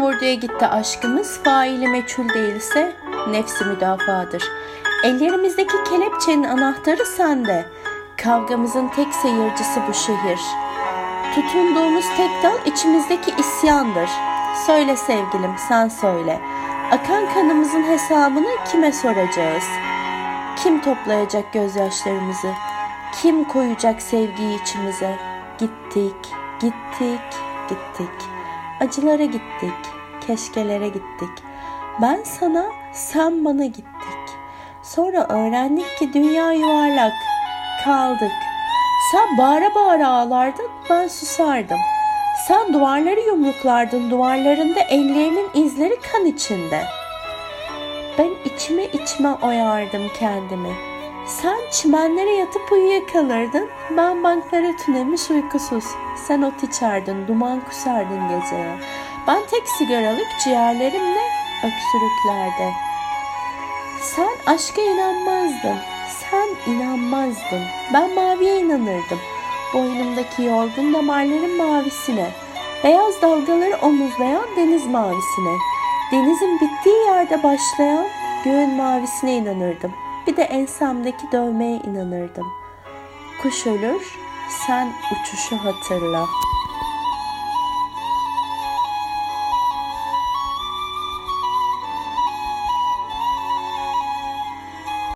Vurduya gitti aşkımız faili meçhul değilse nefsi müdafadır. Ellerimizdeki kelepçenin anahtarı sende. Kavgamızın tek seyircisi bu şehir. Tutunduğumuz tek dal içimizdeki isyandır. Söyle sevgilim sen söyle. Akan kanımızın hesabını kime soracağız? Kim toplayacak gözyaşlarımızı? Kim koyacak sevgiyi içimize? Gittik, gittik, gittik. Acılara gittik, keşkelere gittik. Ben sana, sen bana gittik. Sonra öğrendik ki dünya yuvarlak. Kaldık. Sen bağıra bağıra ağlardın, ben susardım. Sen duvarları yumruklardın, duvarlarında ellerinin izleri kan içinde. Ben içime içime oyardım kendimi. Sen çimenlere yatıp uyuyakalırdın, ben banklara tünemiş uykusuz. Sen ot içerdin, duman kusardın geceye. Ben tek sigaralık ciğerlerimle öksürüklerde. Sen aşka inanmazdın, sen inanmazdın. Ben maviye inanırdım. Boynumdaki yorgun damarların mavisine. Beyaz dalgaları omuzlayan deniz mavisine. Denizin bittiği yerde başlayan göğün mavisine inanırdım. Bir de ensemdeki dövmeye inanırdım. Kuş ölür, sen uçuşu hatırla.''